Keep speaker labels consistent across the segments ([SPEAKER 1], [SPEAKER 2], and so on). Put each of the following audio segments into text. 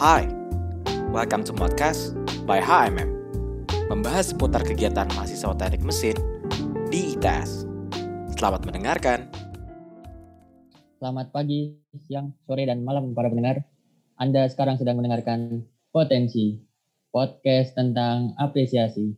[SPEAKER 1] Hai, welcome to podcast by HMM Membahas seputar kegiatan mahasiswa teknik mesin di ITS Selamat mendengarkan.
[SPEAKER 2] Selamat pagi, siang, sore, dan malam para pendengar. Anda sekarang sedang mendengarkan Potensi Podcast tentang apresiasi.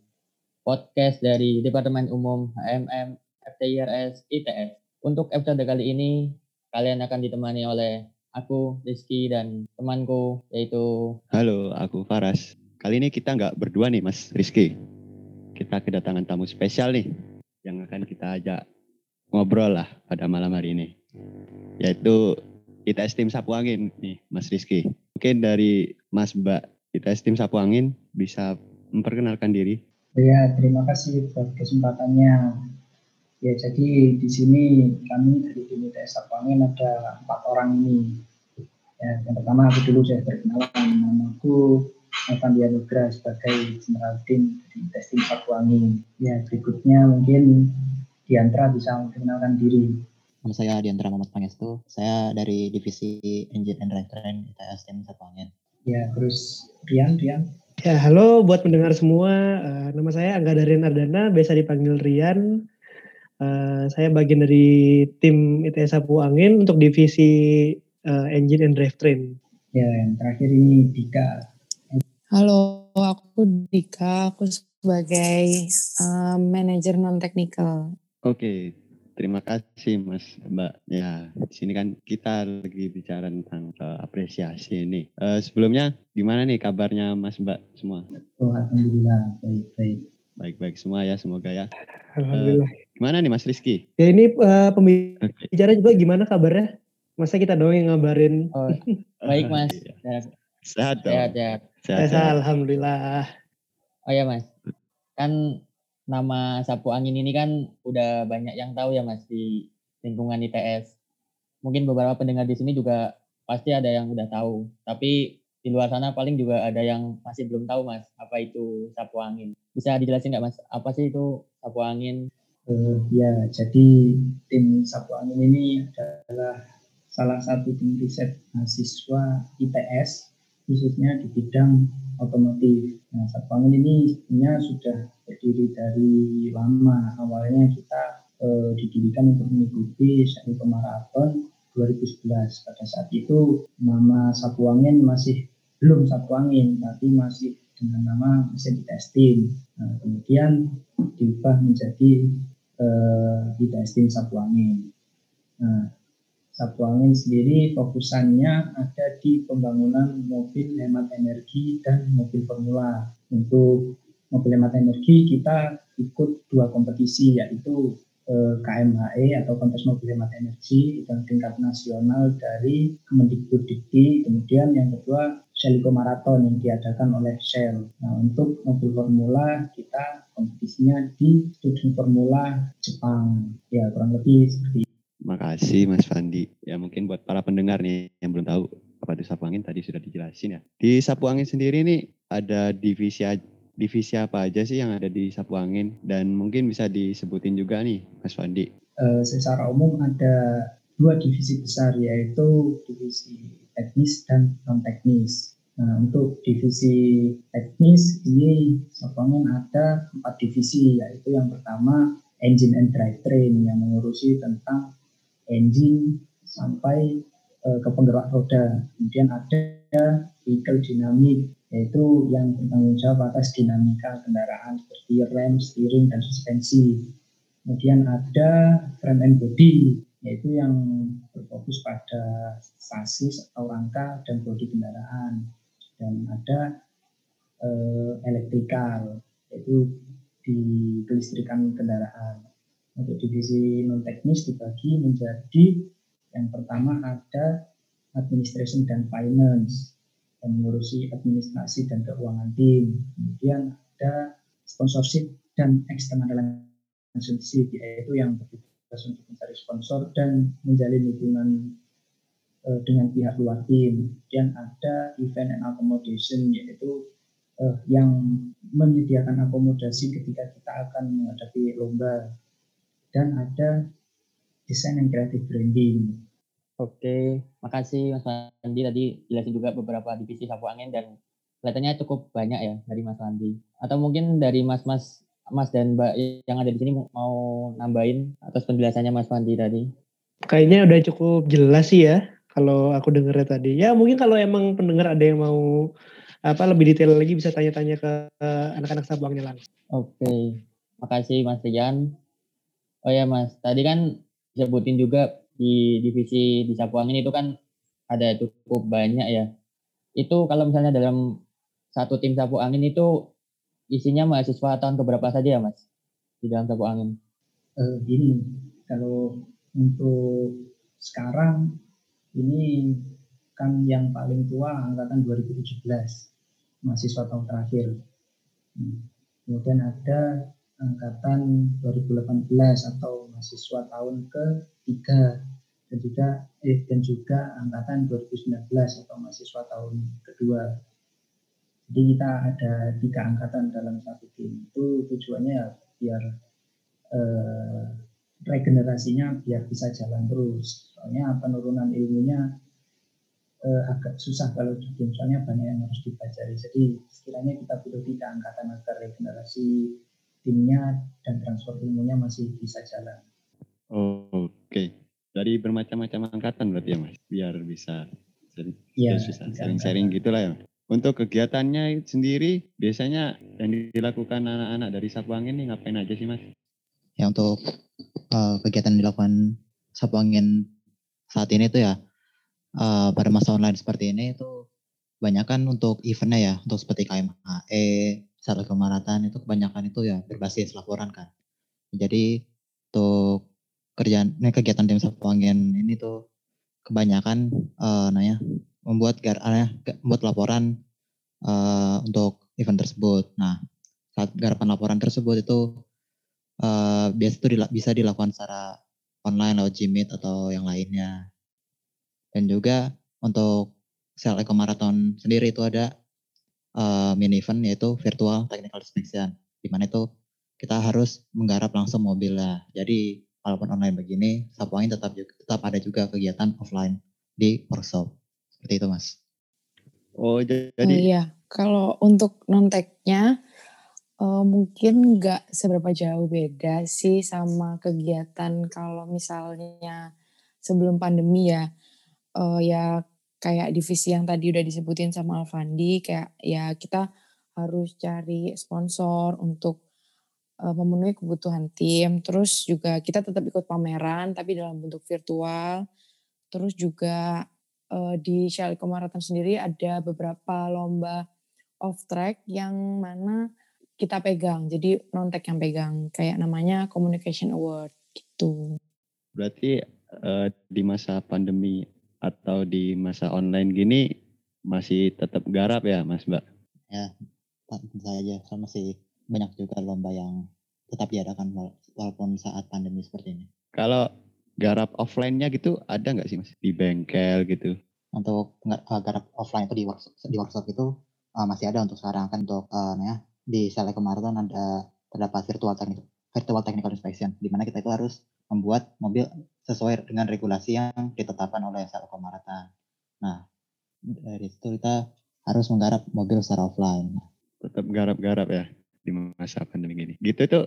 [SPEAKER 2] Podcast dari Departemen Umum HMM FTIRS ITS Untuk episode kali ini, kalian akan ditemani oleh aku Rizky dan temanku yaitu
[SPEAKER 3] Halo, aku Faras. Kali ini kita nggak berdua nih Mas Rizky. Kita kedatangan tamu spesial nih yang akan kita ajak ngobrol lah pada malam hari ini. Yaitu ITS Tim Sapu Angin nih Mas Rizky. Mungkin dari Mas Mbak ITS Tim Sapu Angin bisa memperkenalkan diri.
[SPEAKER 4] Ya, terima kasih buat kesempatannya. Ya, jadi di sini kami dari tim ITS Angin ada empat orang ini. Ya, yang pertama aku dulu saya perkenalan namaku Evan Nugra sebagai General Team dari ITS Tim Angin. Ya, berikutnya mungkin Diantra bisa memperkenalkan diri.
[SPEAKER 5] Nama saya Diantra Muhammad Pangestu. Saya dari divisi Engine and Drivetrain ITS Tim Angin.
[SPEAKER 4] Ya, terus Rian, Rian.
[SPEAKER 6] Ya, halo buat pendengar semua. Uh, nama saya Angga Darian Ardana, biasa dipanggil Rian. Uh, saya bagian dari tim ITS Sapu Angin untuk divisi uh, Engine and Drivetrain.
[SPEAKER 4] Ya, yang terakhir ini Dika.
[SPEAKER 7] Halo, aku Dika. Aku sebagai uh, manajer non technical.
[SPEAKER 3] Oke, terima kasih Mas Mbak. Ya, di sini kan kita lagi bicara tentang uh, apresiasi ini. Uh, sebelumnya gimana nih kabarnya Mas Mbak semua?
[SPEAKER 4] Oh, Alhamdulillah, baik-baik.
[SPEAKER 3] Baik-baik semua ya, semoga ya.
[SPEAKER 6] Alhamdulillah.
[SPEAKER 3] Uh, gimana nih Mas Rizky?
[SPEAKER 6] Ya ini uh, pembicara juga gimana kabarnya? Masa kita doang yang ngabarin?
[SPEAKER 2] oh, baik mas.
[SPEAKER 3] Iya. Sehat dong.
[SPEAKER 2] Sehat, sehat.
[SPEAKER 3] Sehat,
[SPEAKER 6] Ya,
[SPEAKER 3] sehat.
[SPEAKER 6] Alhamdulillah.
[SPEAKER 2] Oh ya mas, kan nama sapu angin ini kan udah banyak yang tahu ya mas di lingkungan ITS. Mungkin beberapa pendengar di sini juga pasti ada yang udah tahu. Tapi di luar sana paling juga ada yang masih belum tahu mas apa itu sapu angin. Bisa dijelasin nggak mas apa sih itu sapu angin?
[SPEAKER 4] Uh, ya, jadi tim Sapu Angin ini adalah salah satu tim riset mahasiswa ITS, khususnya di bidang otomotif. Nah, ini sebenarnya sudah berdiri dari lama. Awalnya kita uh, didirikan untuk mengikuti seri maraton 2011. Pada saat itu nama Sapu Angin masih belum Sapu Angin, tapi masih dengan nama mesin testing. Nah, kemudian diubah menjadi uh, di testing sapu angin. Nah, sapu angin sendiri fokusannya ada di pembangunan mobil hemat energi dan mobil formula. Untuk mobil hemat energi kita ikut dua kompetisi yaitu eh, KMHE atau kontes mobil hemat energi yang tingkat nasional dari Kemendikbuddikti. Kemudian yang kedua Shell Marathon yang diadakan oleh Shell. Nah, untuk mobil formula kita kompetisinya di Studio Formula Jepang. Ya, kurang lebih seperti itu.
[SPEAKER 3] Makasih Mas Fandi. Ya mungkin buat para pendengar nih yang belum tahu apa itu sapu angin tadi sudah dijelasin ya. Di sapu angin sendiri nih ada divisi divisi apa aja sih yang ada di sapu angin dan mungkin bisa disebutin juga nih Mas Fandi.
[SPEAKER 4] Uh, secara umum ada dua divisi besar yaitu divisi teknis dan non teknis. Nah, untuk divisi teknis ini sapu angin ada empat divisi yaitu yang pertama engine and drivetrain yang mengurusi tentang engine sampai uh, ke penggerak roda. Kemudian ada vehicle dynamic yaitu yang bertanggung jawab atas dinamika kendaraan seperti rem, steering, dan suspensi. Kemudian ada frame and body yaitu yang berfokus pada sasis atau rangka dan bodi kendaraan. Dan ada uh, elektrikal yaitu di kelistrikan kendaraan. Untuk divisi non teknis dibagi menjadi yang pertama ada administration dan finance yang mengurusi administrasi dan keuangan tim. Kemudian ada sponsorship dan external relationship yaitu yang bertugas untuk mencari sponsor dan menjalin hubungan uh, dengan pihak luar tim. Kemudian ada event and accommodation yaitu uh, yang menyediakan akomodasi ketika kita akan menghadapi lomba dan ada desain and creative branding.
[SPEAKER 2] Oke, makasih Mas Fandi tadi jelasin juga beberapa divisi sapu angin dan kelihatannya cukup banyak ya dari Mas Fandi. Atau mungkin dari Mas-Mas Mas dan Mbak yang ada di sini mau nambahin atas penjelasannya Mas Fandi tadi.
[SPEAKER 6] Kayaknya udah cukup jelas sih ya kalau aku dengarnya tadi. Ya mungkin kalau emang pendengar ada yang mau apa lebih detail lagi bisa tanya-tanya ke anak-anak sabangnya langsung.
[SPEAKER 2] Oke, makasih Mas Rian. Oh ya Mas, tadi kan sebutin juga di divisi di sapu angin itu kan ada cukup banyak ya. Itu kalau misalnya dalam satu tim sapu angin itu isinya mahasiswa tahun keberapa saja ya Mas di dalam sapu angin?
[SPEAKER 4] Uh, gini, kalau untuk sekarang ini kan yang paling tua angkatan 2017 mahasiswa tahun terakhir. Hmm. Kemudian ada angkatan 2018 atau mahasiswa tahun ketiga dan juga eh, dan juga angkatan 2019 atau mahasiswa tahun kedua. Jadi kita ada tiga angkatan dalam satu tim. Itu tujuannya ya biar eh, regenerasinya biar bisa jalan terus. Soalnya penurunan ilmunya eh, agak susah kalau di tim. Soalnya banyak yang harus dipelajari. Jadi sekiranya kita butuh tiga angkatan agar regenerasi timnya dan transfer ilmunya masih bisa jalan.
[SPEAKER 3] Oh, Oke. Okay dari bermacam-macam angkatan berarti ya mas biar bisa sering ya, bisa sharing-sharing gitulah ya untuk kegiatannya sendiri biasanya yang dilakukan anak-anak dari Sapu Angin ini ngapain aja sih mas
[SPEAKER 5] ya untuk uh, kegiatan yang dilakukan Sapu Angin saat ini tuh ya uh, pada masa online seperti ini itu kebanyakan untuk eventnya ya untuk seperti KMHE satu kemaratan itu kebanyakan itu ya berbasis laporan kan jadi untuk kerjaan ini kegiatan tim sapu angin ini tuh kebanyakan uh, nanya membuat gar uh, membuat laporan uh, untuk event tersebut. Nah, saat garapan laporan tersebut itu uh, biasa itu dila bisa dilakukan secara online lewat Gmeet atau yang lainnya. Dan juga untuk sel eco marathon sendiri itu ada uh, mini event yaitu virtual technical inspection di mana itu kita harus menggarap langsung mobil lah. Jadi walaupun online begini, Sapu Angin tetap juga, tetap ada juga kegiatan offline di workshop. Seperti itu, Mas.
[SPEAKER 3] Oh, jadi oh,
[SPEAKER 7] iya. Kalau untuk nonteknya uh, mungkin nggak seberapa jauh beda sih sama kegiatan kalau misalnya sebelum pandemi ya. Uh, ya kayak divisi yang tadi udah disebutin sama Alfandi kayak ya kita harus cari sponsor untuk uh, memenuhi kebutuhan tim. Terus juga kita tetap ikut pameran tapi dalam bentuk virtual. Terus juga uh, di Shell Marathon sendiri ada beberapa lomba off track yang mana kita pegang. Jadi non-tech yang pegang. Kayak namanya Communication Award gitu.
[SPEAKER 3] Berarti uh, di masa pandemi atau di masa online gini masih tetap garap ya Mas Mbak?
[SPEAKER 5] Ya, tentu saja. Sama sih banyak juga lomba yang tetap diadakan walaupun saat pandemi seperti ini.
[SPEAKER 3] Kalau garap offline-nya gitu ada nggak sih mas di bengkel gitu?
[SPEAKER 5] Untuk uh, garap offline itu di workshop, di workshop itu uh, masih ada untuk sekarang kan untuk uh, ya di Sele kemarin ada terdapat virtual technical virtual technical inspection di mana kita itu harus membuat mobil sesuai dengan regulasi yang ditetapkan oleh Sele Maratan. Nah dari situ kita harus menggarap mobil secara offline.
[SPEAKER 3] Tetap garap-garap ya di masa pandemi ini. Gitu itu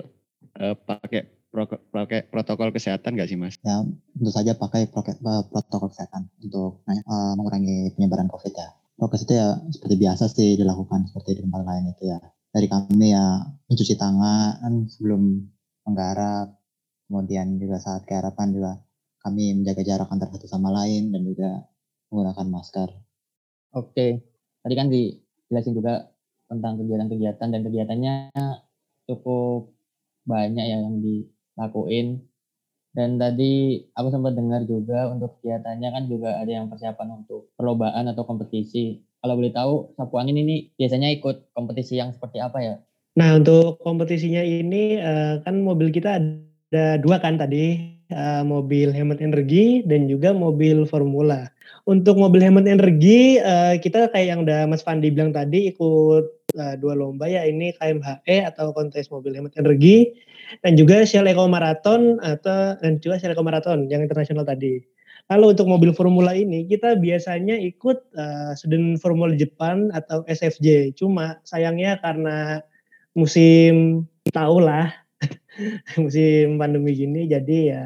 [SPEAKER 3] uh, pakai pro, pakai protokol kesehatan nggak sih mas?
[SPEAKER 5] Ya tentu saja pakai eh, protokol kesehatan untuk uh, mengurangi penyebaran COVID ya. Prokes itu ya seperti biasa sih dilakukan seperti di tempat lain itu ya. Dari kami ya mencuci tangan sebelum menggarap, kemudian juga saat garapan juga kami menjaga jarak antar satu sama lain dan juga menggunakan masker.
[SPEAKER 2] Oke, tadi kan dijelasin juga tentang kegiatan-kegiatan dan kegiatannya cukup banyak ya yang dilakuin dan tadi aku sempat dengar juga untuk kegiatannya kan juga ada yang persiapan untuk perlombaan atau kompetisi. Kalau boleh tahu, Sapu Angin ini biasanya ikut kompetisi yang seperti apa ya?
[SPEAKER 6] Nah untuk kompetisinya ini eh, kan mobil kita ada dua kan tadi, eh, mobil hemat energi dan juga mobil formula. Untuk mobil hemat energi uh, kita kayak yang udah Mas Fandi bilang tadi ikut uh, dua lomba ya ini KMHE atau kontes mobil hemat energi dan juga Shell Eco Marathon atau dan juga Shell Eco Marathon yang internasional tadi. Lalu untuk mobil Formula ini kita biasanya ikut uh, student Formula Jepang atau SFJ. Cuma sayangnya karena musim tahu lah musim pandemi gini jadi ya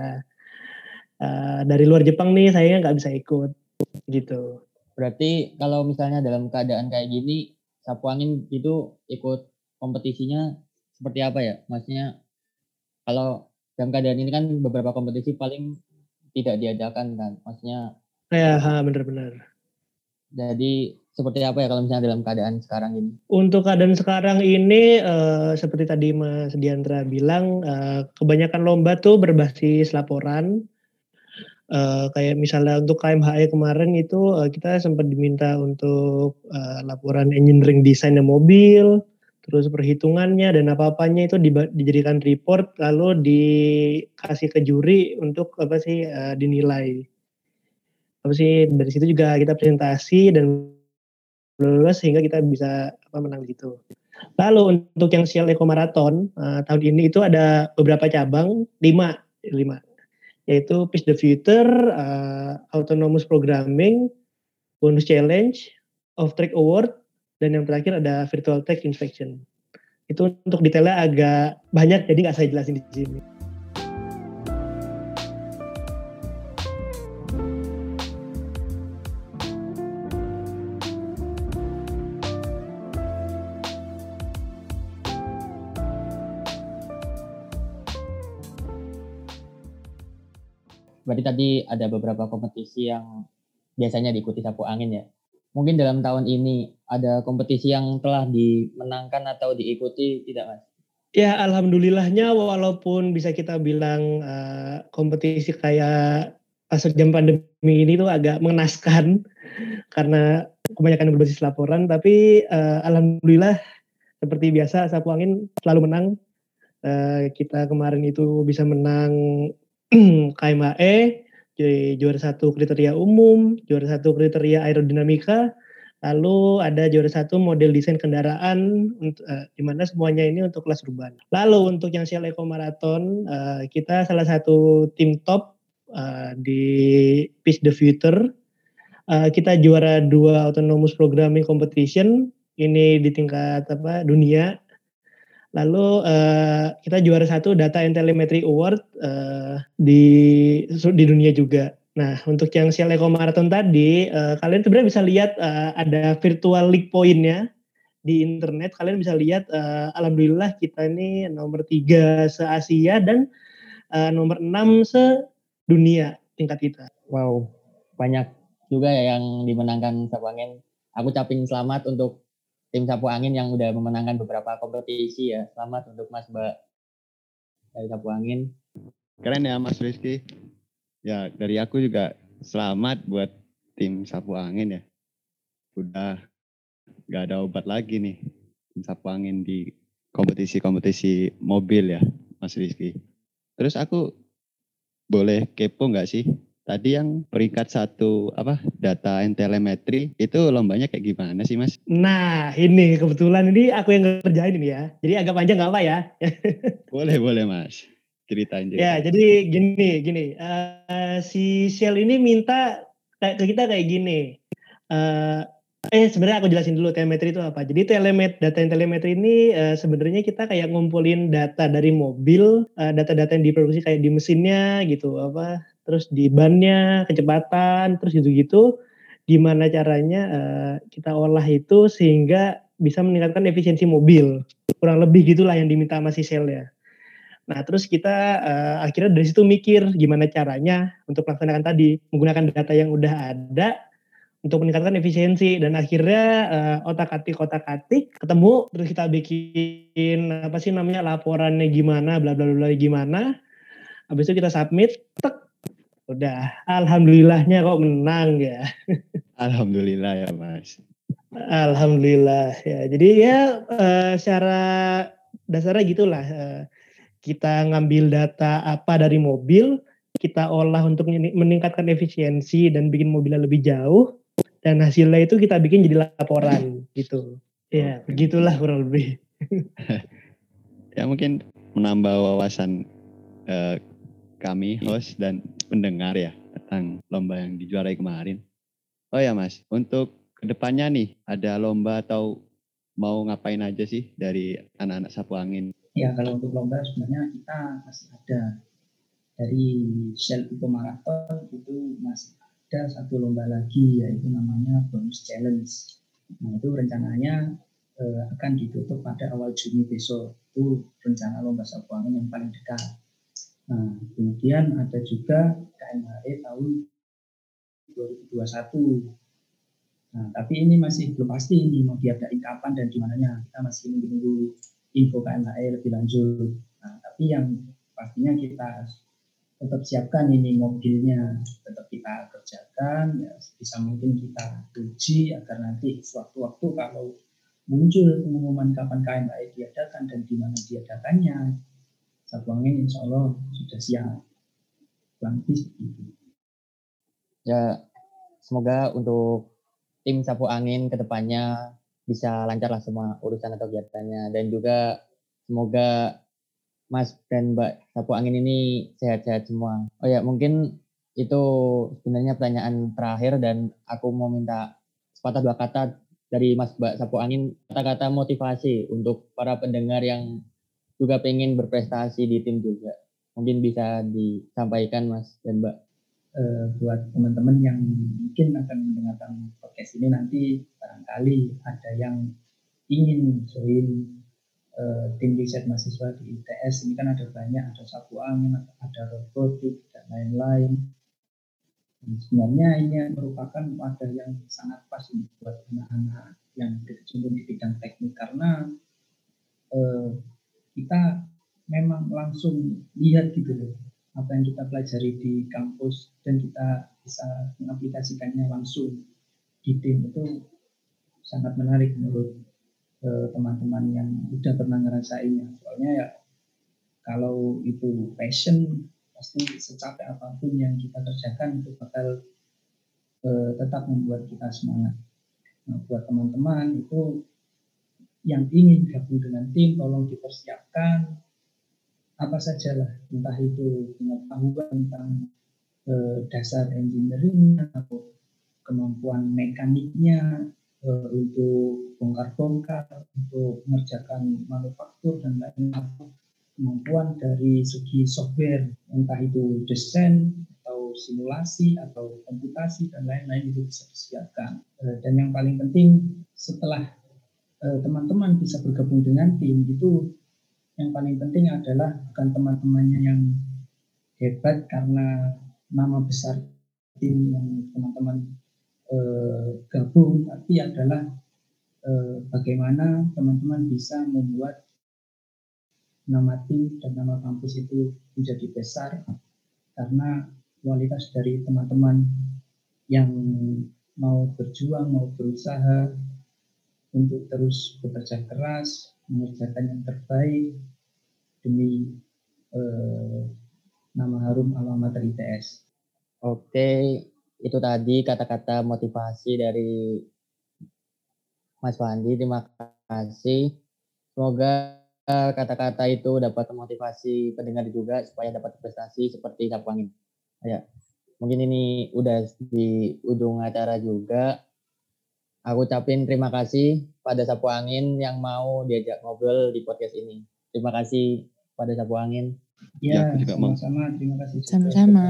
[SPEAKER 6] uh, dari luar Jepang nih sayangnya nggak bisa ikut gitu.
[SPEAKER 2] Berarti kalau misalnya dalam keadaan kayak gini sapu angin itu ikut kompetisinya seperti apa ya? Maksudnya kalau dalam keadaan ini kan beberapa kompetisi paling tidak diadakan kan maksudnya
[SPEAKER 6] ya benar-benar
[SPEAKER 2] jadi seperti apa ya kalau misalnya dalam keadaan sekarang ini?
[SPEAKER 6] Untuk keadaan sekarang ini uh, seperti tadi Mas Diandra bilang uh, kebanyakan lomba tuh berbasis laporan. Uh, kayak misalnya untuk KMHE kemarin itu uh, kita sempat diminta untuk uh, laporan engineering desain mobil, terus perhitungannya dan apa-apanya itu di, dijadikan report lalu dikasih ke juri untuk apa sih uh, dinilai. Apa sih dari situ juga kita presentasi dan lulus sehingga kita bisa apa menang gitu. Lalu untuk yang Shell Eco Marathon uh, tahun ini itu ada beberapa cabang lima lima yaitu Pitch the Future, uh, Autonomous Programming, Bonus Challenge, Off Track Award, dan yang terakhir ada virtual tech inspection. Itu untuk detailnya agak banyak, jadi nggak saya jelasin di sini.
[SPEAKER 2] Berarti tadi ada beberapa kompetisi yang biasanya diikuti sapu angin ya mungkin dalam tahun ini ada kompetisi yang telah dimenangkan atau diikuti tidak mas?
[SPEAKER 6] Ya alhamdulillahnya walaupun bisa kita bilang uh, kompetisi kayak pas jam pandemi ini tuh agak mengenaskan karena kebanyakan berbasis laporan tapi uh, alhamdulillah seperti biasa sapu angin selalu menang uh, kita kemarin itu bisa menang KMAE jadi juara satu kriteria umum, juara satu kriteria aerodinamika, lalu ada juara satu model desain kendaraan, uh, di mana semuanya ini untuk kelas urban. Lalu untuk yang Shell Eco Marathon, uh, kita salah satu tim top uh, di Pitch the Future. Uh, kita juara dua autonomous programming competition, ini di tingkat apa dunia Lalu uh, kita juara satu Data and Telemetry Award uh, di di dunia juga. Nah, untuk yang Shell Eco Marathon tadi, uh, kalian sebenarnya bisa lihat uh, ada virtual league pointnya di internet. Kalian bisa lihat, uh, alhamdulillah kita ini nomor tiga se Asia dan uh, nomor enam se dunia tingkat kita.
[SPEAKER 2] Wow, banyak juga ya yang dimenangkan Sabangin. Aku caping selamat untuk tim sapu angin yang udah memenangkan beberapa kompetisi ya. Selamat untuk Mas Mbak dari sapu angin.
[SPEAKER 3] Keren ya Mas Rizky. Ya dari aku juga selamat buat tim sapu angin ya. Udah gak ada obat lagi nih tim sapu angin di kompetisi-kompetisi mobil ya Mas Rizky. Terus aku boleh kepo nggak sih Tadi yang peringkat satu apa data and telemetry itu lombanya kayak gimana sih mas?
[SPEAKER 6] Nah ini kebetulan ini aku yang ngerjain ini ya. Jadi agak panjang nggak apa ya?
[SPEAKER 3] boleh boleh mas. Ceritain.
[SPEAKER 6] Ya jadi gini gini. Uh, si Shell ini minta ke kita kayak gini. Uh, eh sebenarnya aku jelasin dulu telemetri itu apa. Jadi telemet data yang telemetri ini uh, sebenarnya kita kayak ngumpulin data dari mobil, data-data uh, yang diproduksi kayak di mesinnya gitu apa terus di bannya, kecepatan, terus gitu-gitu. Gimana caranya uh, kita olah itu sehingga bisa meningkatkan efisiensi mobil. Kurang lebih gitulah yang diminta sama si ya. Nah, terus kita uh, akhirnya dari situ mikir gimana caranya untuk melaksanakan tadi, menggunakan data yang udah ada untuk meningkatkan efisiensi dan akhirnya uh, otak-atik otak-atik ketemu terus kita bikin apa sih namanya laporannya gimana bla bla bla gimana habis itu kita submit tek Udah, alhamdulillahnya kok menang ya.
[SPEAKER 3] Alhamdulillah ya Mas.
[SPEAKER 6] Alhamdulillah ya. Jadi ya uh, secara dasarnya gitulah. Uh, kita ngambil data apa dari mobil, kita olah untuk meningkatkan efisiensi dan bikin mobilnya lebih jauh. Dan hasilnya itu kita bikin jadi laporan gitu. Ya, begitulah kurang lebih.
[SPEAKER 3] ya mungkin menambah wawasan uh, kami host dan pendengar ya tentang lomba yang dijuarai kemarin. Oh ya Mas, untuk ke depannya nih ada lomba atau mau ngapain aja sih dari anak-anak sapu angin?
[SPEAKER 4] Ya kalau untuk lomba sebenarnya kita masih ada dari Shell Eco Marathon itu masih ada satu lomba lagi yaitu namanya bonus challenge. Nah itu rencananya eh, akan ditutup pada awal Juni besok. Itu rencana lomba sapu angin yang paling dekat. Nah, kemudian ada juga KMHE tahun 2021. Nah, tapi ini masih belum pasti ini mau diadain kapan dan di mananya. Kita masih menunggu info KMHE lebih lanjut. Nah, tapi yang pastinya kita tetap siapkan ini mobilnya, tetap kita kerjakan, ya bisa mungkin kita uji agar nanti sewaktu-waktu kalau muncul pengumuman kapan KMHE diadakan dan di mana diadakannya, Sapu Angin insya Allah sudah siap. Itu.
[SPEAKER 2] Ya, semoga untuk tim Sapu Angin ke depannya bisa lancar lah semua urusan atau kegiatannya. Dan juga semoga Mas dan Mbak Sapu Angin ini sehat-sehat semua. Oh ya, mungkin itu sebenarnya pertanyaan terakhir dan aku mau minta sepatah dua kata dari Mas Mbak Sapu Angin, kata-kata motivasi untuk para pendengar yang juga pengen berprestasi di tim juga. Mungkin bisa disampaikan Mas dan Mbak.
[SPEAKER 4] Eh, buat teman-teman yang mungkin akan mendengarkan podcast ini nanti barangkali ada yang ingin join eh, tim riset mahasiswa di ITS ini kan ada banyak ada sapu angin ada robotik dan lain-lain Dan sebenarnya ini merupakan wadah yang sangat pas buat anak-anak yang berkecimpung di bidang teknik karena eh, kita memang langsung lihat gitu loh apa yang kita pelajari di kampus dan kita bisa mengaplikasikannya langsung di tim. Itu sangat menarik menurut eh, teman-teman yang udah pernah ngerasainnya. Soalnya ya kalau itu passion pasti secapek apa pun yang kita kerjakan itu bakal eh, tetap membuat kita semangat. Nah buat teman-teman itu yang ingin gabung dengan tim tolong dipersiapkan. Apa sajalah entah itu pengetahuan tentang eh, dasar engineering atau kemampuan mekaniknya eh, untuk bongkar-bongkar untuk mengerjakan manufaktur dan lain-lain. Kemampuan dari segi software entah itu desain atau simulasi atau komputasi dan lain-lain itu bisa disiapkan. Eh, dan yang paling penting setelah eh, teman-teman bisa bergabung dengan tim itu yang paling penting adalah bukan teman-temannya yang hebat karena nama besar tim yang teman-teman eh, gabung, tapi adalah eh, bagaimana teman-teman bisa membuat nama tim dan nama kampus itu menjadi besar karena kualitas dari teman-teman yang mau berjuang, mau berusaha untuk terus bekerja keras, mengerjakan yang terbaik demi eh, nama harum alma mater ITS.
[SPEAKER 2] Oke, itu tadi kata-kata motivasi dari Mas Fandi. Terima kasih. Semoga eh, kata-kata itu dapat memotivasi pendengar juga supaya dapat prestasi seperti sapu angin. Ya, mungkin ini udah di ujung acara juga. Aku ucapin terima kasih pada Sapu Angin yang mau diajak ngobrol di podcast ini. Terima kasih pada Sapu Angin.
[SPEAKER 3] Ya,
[SPEAKER 4] Ya,
[SPEAKER 3] aku juga mau.
[SPEAKER 4] sama-sama. Terima kasih.
[SPEAKER 7] Sama-sama.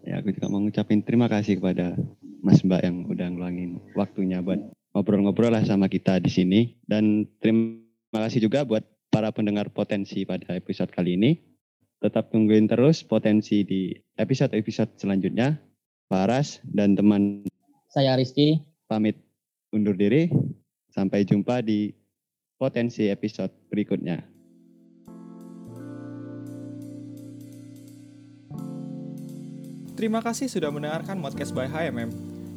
[SPEAKER 3] Ya, aku juga mau ngucapin terima kasih kepada Mas Mbak yang udah ngeluangin waktunya buat ngobrol-ngobrol lah sama kita di sini. Dan terima kasih juga buat para pendengar potensi pada episode kali ini. Tetap tungguin terus potensi di episode-episode selanjutnya. Paras dan teman
[SPEAKER 2] Saya Rizky.
[SPEAKER 3] pamit undur diri. Sampai jumpa di potensi episode berikutnya.
[SPEAKER 1] Terima kasih sudah mendengarkan podcast by HMM.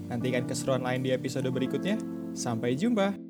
[SPEAKER 1] Nantikan keseruan lain di episode berikutnya. Sampai jumpa.